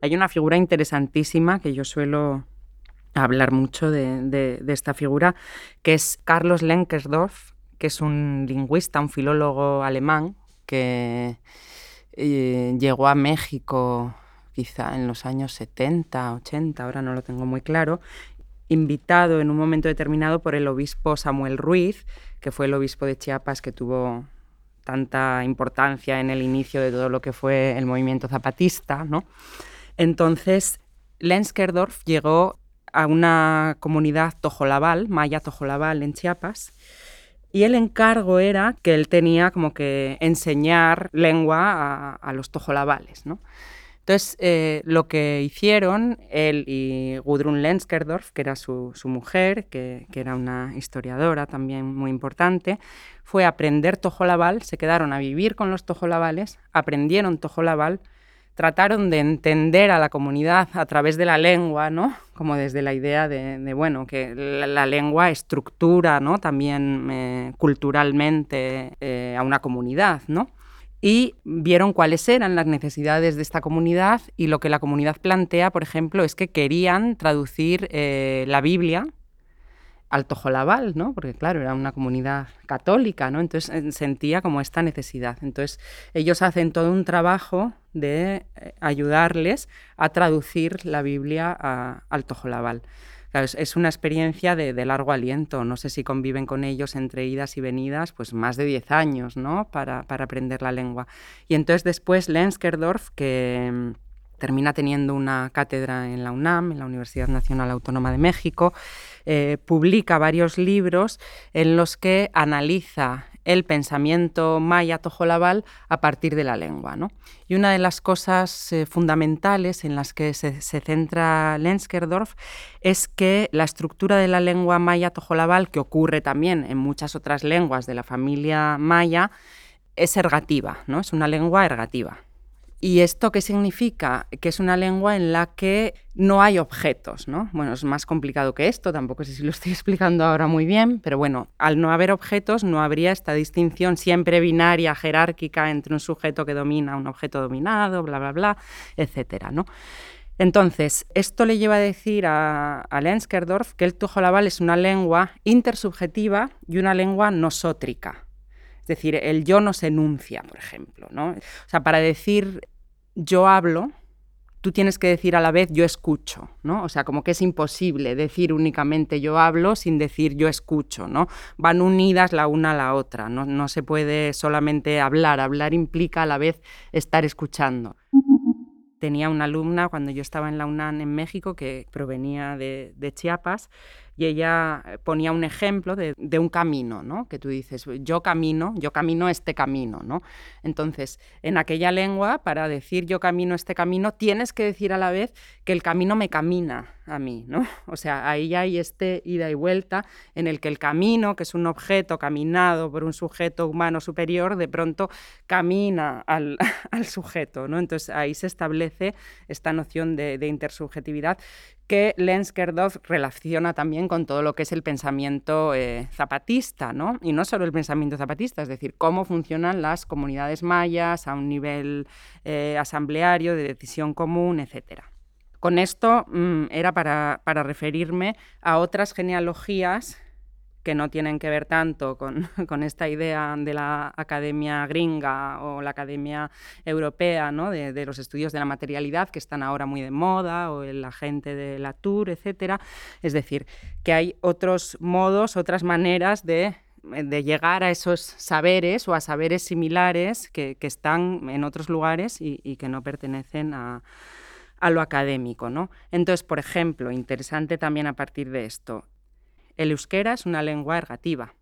Hay una figura interesantísima que yo suelo hablar mucho de, esta figura, que es Carlos Lenkersdorf, que es un lingüista, un filólogo alemán que eh, llegó a México quizá en los años 70, 80, ahora no lo tengo muy claro, invitado en un momento determinado por el obispo Samuel Ruiz, que fue el obispo de Chiapas que tuvo tanta importancia en el inicio de todo lo que fue el movimiento zapatista, ¿no? Entonces, Lenskerdorf llegó a una comunidad tojolabal, maya tojolabal en Chiapas, y el encargo era que él tenía como que enseñar lengua a, los tojolabales, ¿no? Entonces, eh, lo que hicieron él y Gudrun Lenskerdorf, que era su, mujer, que, que, era una historiadora también muy importante, fue aprender tojolabal, se quedaron a vivir con los tojolabales, aprendieron tojolabal, trataron de entender a la comunidad a través de la lengua, ¿no? Como desde la idea de, bueno, que la, lengua estructura, ¿no? También eh, culturalmente eh, a una comunidad, ¿no? Y vieron cuáles eran las necesidades de esta comunidad y lo que la comunidad plantea, por ejemplo, es que querían traducir eh, la Biblia al Tojolabal, ¿no? Porque claro, era una comunidad católica, ¿no? Entonces eh, sentía como esta necesidad. Entonces ellos hacen todo un trabajo de eh, ayudarles a traducir la Biblia al Tojolabal. es, una experiencia de, largo aliento. No sé si conviven con ellos entre idas y venidas, pues más de 10 años, ¿no? Para, para aprender la lengua. Y entonces después Lenskerdorf, que mm, termina teniendo una cátedra en la UNAM, en la Universidad Nacional Autónoma de México, eh, publica varios libros en los que analiza el pensamiento maya tojolabal a partir de la lengua. Y una de las cosas eh, fundamentales en las que se, centra Lenskerdorf es que la estructura de la lengua maya tojolabal, que ocurre también en muchas otras lenguas de la familia maya, es ergativa, ¿no? es una lengua ergativa. ¿Y esto qué significa? Que es una lengua en la que no hay objetos, ¿no? Bueno, es más complicado que esto, tampoco sé si lo estoy explicando ahora muy bien, pero bueno, al no haber objetos no habría esta distinción siempre binaria, jerárquica entre un sujeto que domina un objeto dominado, bla, bla, bla, etcétera, ¿no? Entonces, esto le lleva a decir a, a Lenskerdorf que el tojolabal es una lengua intersubjetiva y una lengua nosótrica. Es decir, el yo no se enuncia, por ejemplo. ¿no? O sea, para decir yo hablo, tú tienes que decir a la vez yo escucho, ¿no? O sea, como que es imposible decir únicamente yo hablo sin decir yo escucho, ¿no? Van unidas la una a la otra, no, no se puede solamente hablar, hablar implica a la vez estar escuchando. Tenía una alumna cuando yo estaba en la UNAM en México que provenía de, de Chiapas y ella eh, ponía un ejemplo de, un camino, ¿no? Que tú dices, yo camino, yo camino este camino, ¿no? Entonces, en aquella lengua, para decir yo camino este camino, tienes que decir a la vez que el camino me camina a mí, ¿no? O sea, ahí hay este ida y vuelta en el que el camino, que es un objeto caminado por un sujeto humano superior, de pronto camina al, sujeto, ¿no? Entonces ahí se establece esta noción de, de intersubjetividad que Lenskerdorf relaciona también con todo lo que es el pensamiento eh, zapatista, ¿no? Y no solo el pensamiento zapatista, es decir, cómo funcionan las comunidades mayas a un nivel eh, asambleario, de decisión común, etc. Con esto mm, era para referirme a otras genealogías que no tienen que ver tanto con, esta idea de la academia gringa o la academia europea, ¿no? de, los estudios de la materialidad que están ahora muy de moda, o el agente de la Tour, etc. Es decir, que hay otros modos, otras maneras de llegar a esos saberes o a saberes similares que, están en otros lugares y, que no pertenecen a, a lo académico. ¿no? Entonces, por ejemplo, interesante también a partir de esto, el euskera es una lengua ergativa.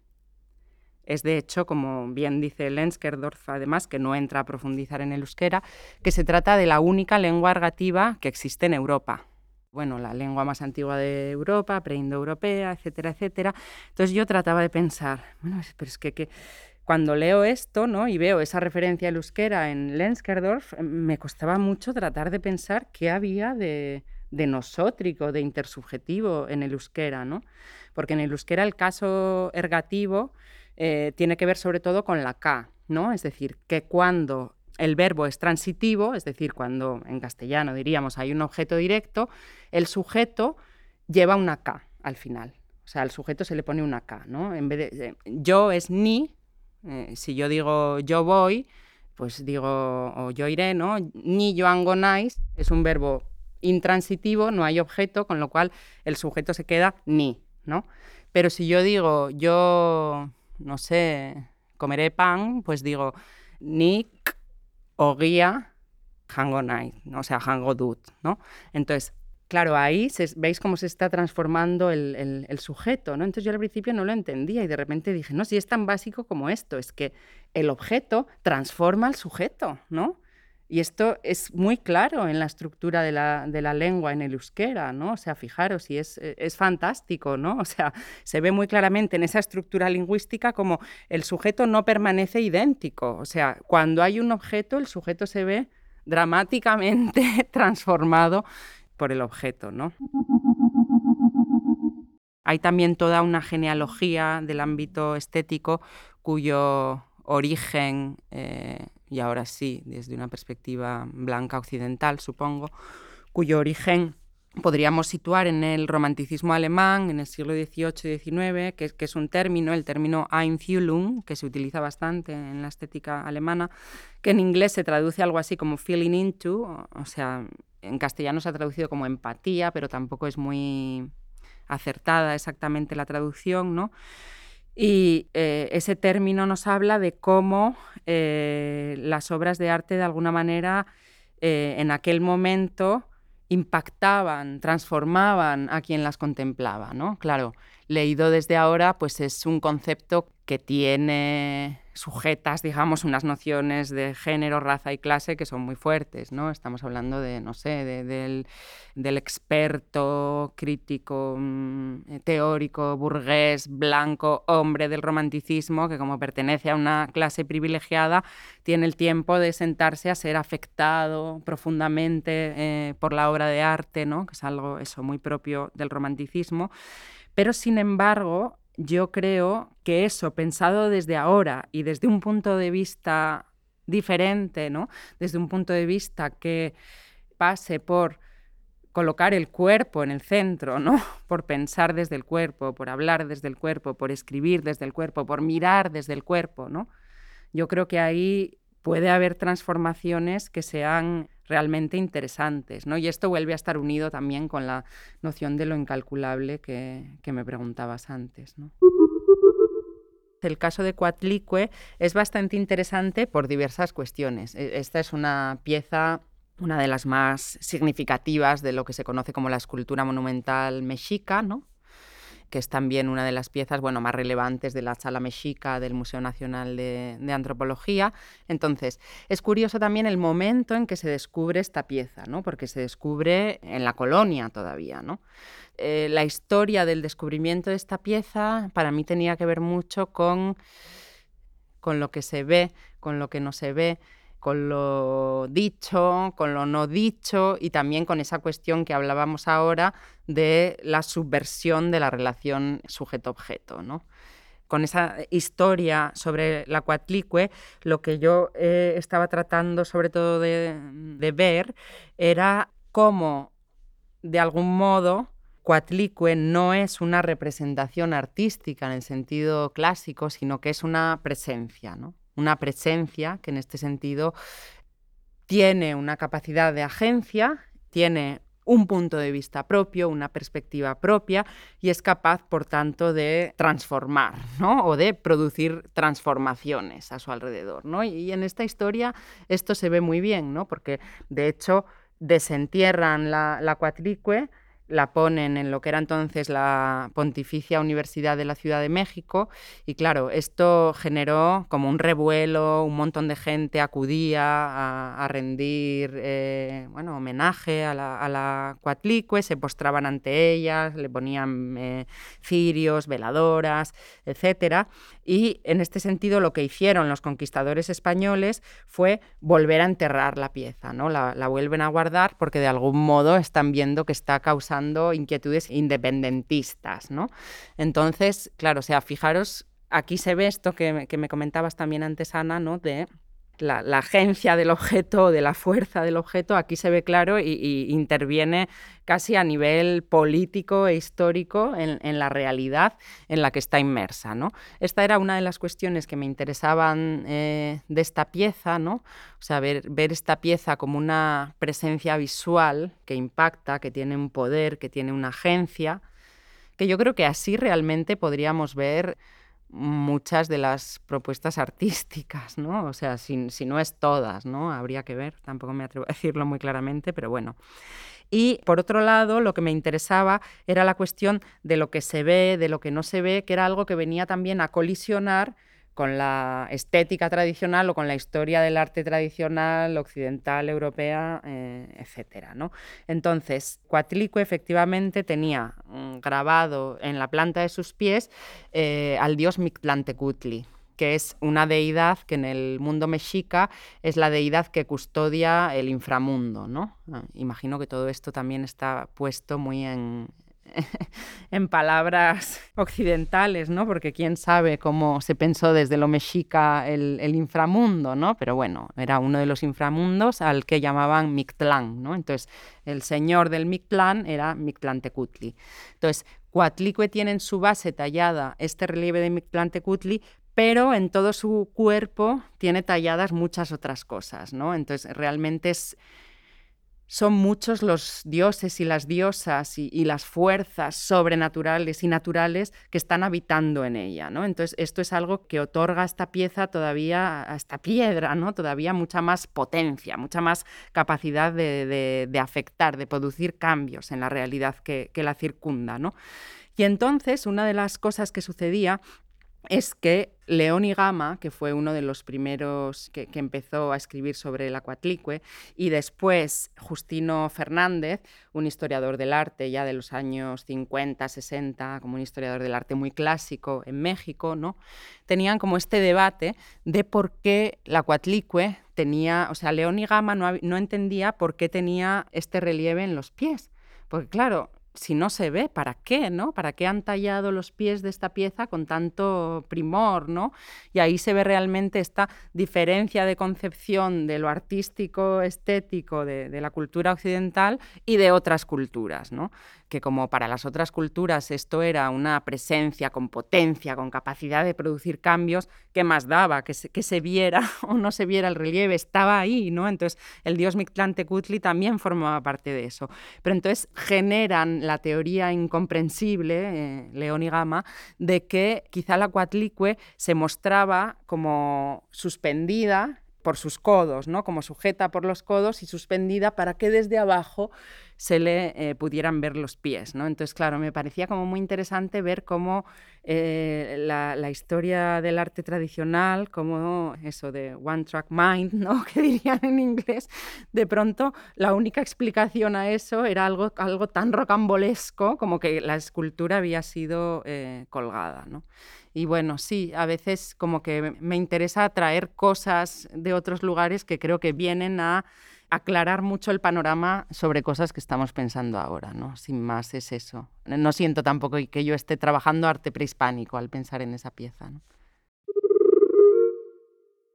Es de hecho, como bien dice Lenskerdorf, además, que no entra a profundizar en el euskera, que se trata de la única lengua ergativa que existe en Europa. Bueno, la lengua más antigua de Europa, preindoeuropea, etcétera, etcétera. Entonces yo trataba de pensar, bueno, pero es que, cuando leo esto ¿no? y veo esa referencia al euskera en Lenskerdorf, me costaba mucho tratar de pensar qué había de, de nosótrico, de intersubjetivo en el euskera, ¿no? Porque en el euskera el caso ergativo eh, tiene que ver sobre todo con la K, ¿no? Es decir, que cuando el verbo es transitivo, es decir, cuando en castellano diríamos hay un objeto directo, el sujeto lleva una K al final. O sea, al sujeto se le pone una K, ¿no? En vez de yo es ni, eh, si yo digo yo voy, pues digo o yo iré, ¿no? Ni yo go nice es un verbo intransitivo, no hay objeto, con lo cual el sujeto se queda ni, ¿no? Pero si yo digo yo, no sé, comeré pan, pues digo ni o guía hango night, o sea, hango dut, ¿no? Entonces, Claro, ahí veis cómo se está transformando el, sujeto, ¿no? Entonces yo al principio no lo entendía y de repente dije, no, si es tan básico como esto, es que el objeto transforma al sujeto, ¿no? Y esto es muy claro en la estructura de la, lengua en el euskera, ¿no? O sea, fijaros, y es, es, fantástico, ¿no? O sea, se ve muy claramente en esa estructura lingüística como el sujeto no permanece idéntico. O sea, cuando hay un objeto, el sujeto se ve dramáticamente transformado por el objeto, ¿no? Hay también toda una genealogía del ámbito estético cuyo origen, eh, y ahora sí, desde una perspectiva blanca occidental, supongo, cuyo origen podríamos situar en el romanticismo alemán en el siglo XVIII y XIX, que, que, es un término, el término Einfühlung, que se utiliza bastante en la estética alemana, que en inglés se traduce algo así como feeling into, o sea, en castellano se ha traducido como empatía, pero tampoco es muy acertada exactamente la traducción, ¿no? Y eh, ese término nos habla de cómo eh, las obras de arte de alguna manera eh, en aquel momento impactaban, transformaban a quien las contemplaba, ¿no? Claro, leído desde ahora, pues es un concepto que tiene sujetas, digamos, unas nociones de género, raza y clase que son muy fuertes, ¿no? Estamos hablando de, no sé, del, experto, crítico, mm, teórico, burgués, blanco, hombre del romanticismo, que como pertenece a una clase privilegiada, tiene el tiempo de sentarse a ser afectado profundamente eh, por la obra de arte, ¿no? Que es algo, eso, muy propio del romanticismo. Pero, sin embargo, yo creo que eso, pensado desde ahora y desde un punto de vista diferente, ¿no? Desde un punto de vista que pase por colocar el cuerpo en el centro, ¿no? Por pensar desde el cuerpo, por hablar desde el cuerpo, por escribir desde el cuerpo, por mirar desde el cuerpo, ¿no? Yo creo que ahí puede haber transformaciones que sean realmente interesantes, ¿no? Y esto vuelve a estar unido también con la noción de lo incalculable que, me preguntabas antes, ¿no? El caso de Coatlicue es bastante interesante por diversas cuestiones. E, esta es una pieza una de las más significativas de lo que se conoce como la escultura monumental mexica, ¿no? Que es también una de las piezas bueno, más relevantes de la sala mexica del Museo Nacional de, Antropología. Entonces, es curioso también el momento en que se descubre esta pieza, ¿no? porque se descubre en la colonia todavía. ¿no? Eh, la historia del descubrimiento de esta pieza para mí tenía que ver mucho con, con lo que se ve, con lo que no se ve, con lo dicho, con lo no dicho y también con esa cuestión que hablábamos ahora de la subversión de la relación sujeto-objeto. ¿no? Con esa historia sobre la cuatlicue, lo que yo eh, estaba tratando sobre todo de, de ver era cómo, de algún modo, Cuatlicue no es una representación artística en el sentido clásico, sino que es una presencia, ¿no? Una presencia que en este sentido tiene una capacidad de agencia, tiene un punto de vista propio, una perspectiva propia y es capaz, por tanto, de transformar ¿no? o de producir transformaciones a su alrededor. ¿no? Y, en esta historia esto se ve muy bien, ¿no? porque de hecho desentierran la, la cuatricue, la ponen en lo que era entonces la Pontificia Universidad de la Ciudad de México y claro, esto generó como un revuelo, un montón de gente acudía a, rendir eh, bueno, homenaje a la, a Cuatlicue, se postraban ante ellas, le ponían eh, cirios, veladoras, etc. Y en este sentido lo que hicieron los conquistadores españoles fue volver a enterrar la pieza, ¿no? la, vuelven a guardar porque de algún modo están viendo que está causando inquietudes independentistas, ¿no? Entonces, claro, o sea, fijaros, aquí se ve esto que, me comentabas también antes, Ana, ¿no? De la, agencia del objeto, de la fuerza del objeto, aquí se ve claro y, interviene casi a nivel político e histórico en, la realidad en la que está inmersa. ¿no? Esta era una de las cuestiones que me interesaban eh, de esta pieza, ¿no? o sea, ver, ver esta pieza como una presencia visual que impacta, que tiene un poder, que tiene una agencia, que yo creo que así realmente podríamos ver muchas de las propuestas artísticas, ¿no? O sea, si, si, no es todas, ¿no? Habría que ver, tampoco me atrevo a decirlo muy claramente, pero bueno. Y por otro lado, lo que me interesaba era la cuestión de lo que se ve, de lo que no se ve, que era algo que venía también a colisionar con la estética tradicional o con la historia del arte tradicional occidental, europea, eh, etc. ¿no? Entonces, Coatlicue efectivamente tenía mm, grabado en la planta de sus pies eh, al dios Mictlantecutli, que es una deidad que en el mundo mexica es la deidad que custodia el inframundo. ¿no? Ah, imagino que todo esto también está puesto muy en, en palabras occidentales, ¿no? Porque quién sabe cómo se pensó desde lo mexica el, inframundo, ¿no? Pero bueno, era uno de los inframundos al que llamaban Mictlán, ¿no? Entonces, el señor del Mictlán era Mictlantecutli. Entonces, Coatlicue tiene en su base tallada este relieve de Mictlantecutli, pero en todo su cuerpo tiene talladas muchas otras cosas, ¿no? Entonces, realmente es son muchos los dioses y las diosas y, las fuerzas sobrenaturales y naturales que están habitando en ella, ¿no? Entonces, esto es algo que otorga a esta pieza todavía, a esta piedra, ¿no? Todavía mucha más potencia, mucha más capacidad de, afectar, de producir cambios en la realidad que, que la circunda, ¿no? Y entonces, una de las cosas que sucedía es que León y Gama, que fue uno de los primeros que, empezó a escribir sobre el acuatlicue, y después Justino Fernández, un historiador del arte ya de los años 50, 60, como un historiador del arte muy clásico en México, ¿no? tenían como este debate de por qué la acuatlicue tenía, o sea, León y Gama no, no entendía por qué tenía este relieve en los pies. Porque claro, si no se ve, ¿para qué? ¿no? ¿Para qué han tallado los pies de esta pieza con tanto primor? ¿no? Y ahí se ve realmente esta diferencia de concepción de lo artístico, estético de, la cultura occidental y de otras culturas. ¿no? que como para las otras culturas esto era una presencia con potencia, con capacidad de producir cambios, ¿qué más daba? Que se, que se viera o no se viera el relieve, estaba ahí, ¿no? Entonces el dios Mictlantecutli también formaba parte de eso. Pero entonces generan la teoría incomprensible, eh, León y Gama, de que quizá la Coatlicue se mostraba como suspendida por sus codos, ¿no? como sujeta por los codos y suspendida para que desde abajo se le eh, pudieran ver los pies. ¿no? Entonces, claro, me parecía como muy interesante ver cómo eh, la, historia del arte tradicional, como eso de One Track Mind, ¿no? que dirían en inglés, de pronto la única explicación a eso era algo, algo tan rocambolesco como que la escultura había sido eh, colgada. ¿no? Y bueno, sí, a veces como que me interesa traer cosas de otros lugares que creo que vienen a aclarar mucho el panorama sobre cosas que estamos pensando ahora, ¿no? Sin más es eso. No siento tampoco que yo esté trabajando arte prehispánico al pensar en esa pieza, ¿no?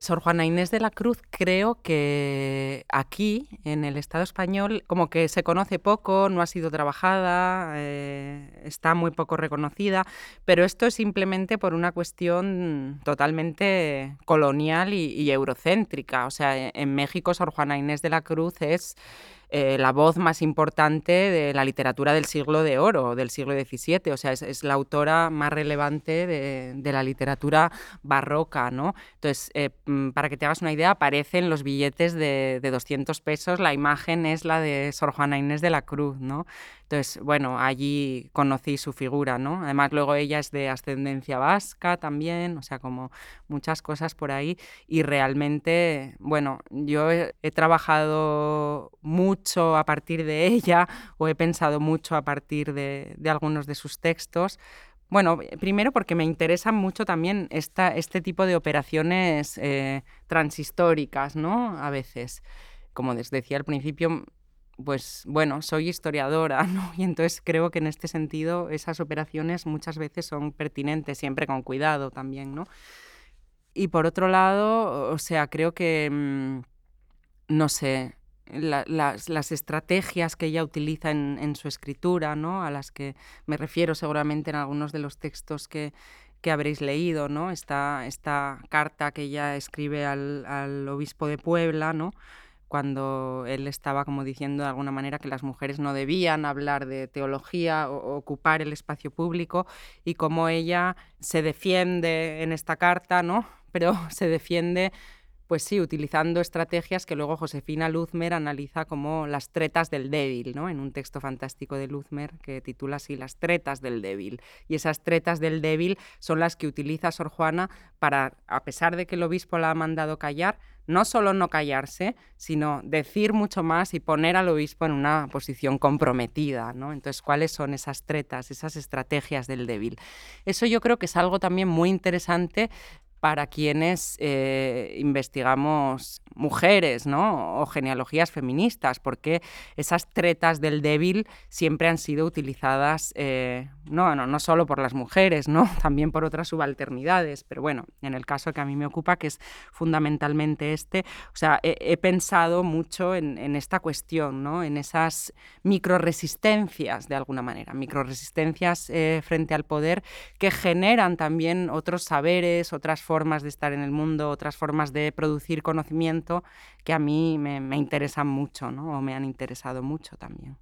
Sor Juana Inés de la Cruz creo que aquí, en el Estado español, como que se conoce poco, no ha sido trabajada, eh, está muy poco reconocida, pero esto es simplemente por una cuestión totalmente colonial y eurocéntrica. O sea, en México Sor Juana Inés de la Cruz es eh, la voz más importante de la literatura del siglo de oro, del siglo XVII, o sea, es, la autora más relevante de, la literatura barroca, ¿no? Entonces, eh, mm, para que te hagas una idea, aparecen los billetes de, de 200 pesos, la imagen es la de Sor Juana Inés de la Cruz, ¿no? Entonces, bueno, allí conocí su figura, ¿no? Además, luego ella es de ascendencia vasca también, o sea, como muchas cosas por ahí. Y realmente, bueno, yo he, trabajado mucho a partir de ella o he pensado mucho a partir de, algunos de sus textos. Bueno, primero porque me interesan mucho también esta, este tipo de operaciones eh, transhistóricas, ¿no? A veces. Como les decía al principio, pues bueno, soy historiadora, ¿no? Y entonces creo que en este sentido esas operaciones muchas veces son pertinentes, siempre con cuidado también, ¿no? Y por otro lado, o sea, creo que, mm, no sé, las, estrategias que ella utiliza en, su escritura, ¿no? a las que me refiero seguramente en algunos de los textos que, que habréis leído, ¿no? esta, esta carta que ella escribe al, al obispo de Puebla, ¿no? Cuando él estaba como diciendo de alguna manera que las mujeres no debían hablar de teología o, ocupar el espacio público y cómo ella se defiende en esta carta, ¿no? Pero se defiende pues sí, utilizando estrategias que luego Josefina Luzmer analiza como las tretas del débil, ¿no? En un texto fantástico de Luzmer que titula así Las tretas del débil. Y esas tretas del débil son las que utiliza Sor Juana para, a pesar de que el obispo la ha mandado callar, no solo no callarse, sino decir mucho más y poner al obispo en una posición comprometida, ¿no? Entonces, ¿cuáles son esas tretas, esas estrategias del débil? Eso yo creo que es algo también muy interesante para quienes eh, investigamos mujeres ¿no? o genealogías feministas, porque esas tretas del débil siempre han sido utilizadas eh, no, no, no solo por las mujeres, ¿no? también por otras subalternidades, pero bueno, en el caso que a mí me ocupa, que es fundamentalmente este, o sea, he, pensado mucho en, esta cuestión, ¿no? en esas microresistencias de alguna manera, microresistencias eh, frente al poder que generan también otros saberes, otras formas de estar en el mundo, otras formas de producir conocimiento que a mí me, interesan mucho, ¿no? O me han interesado mucho también.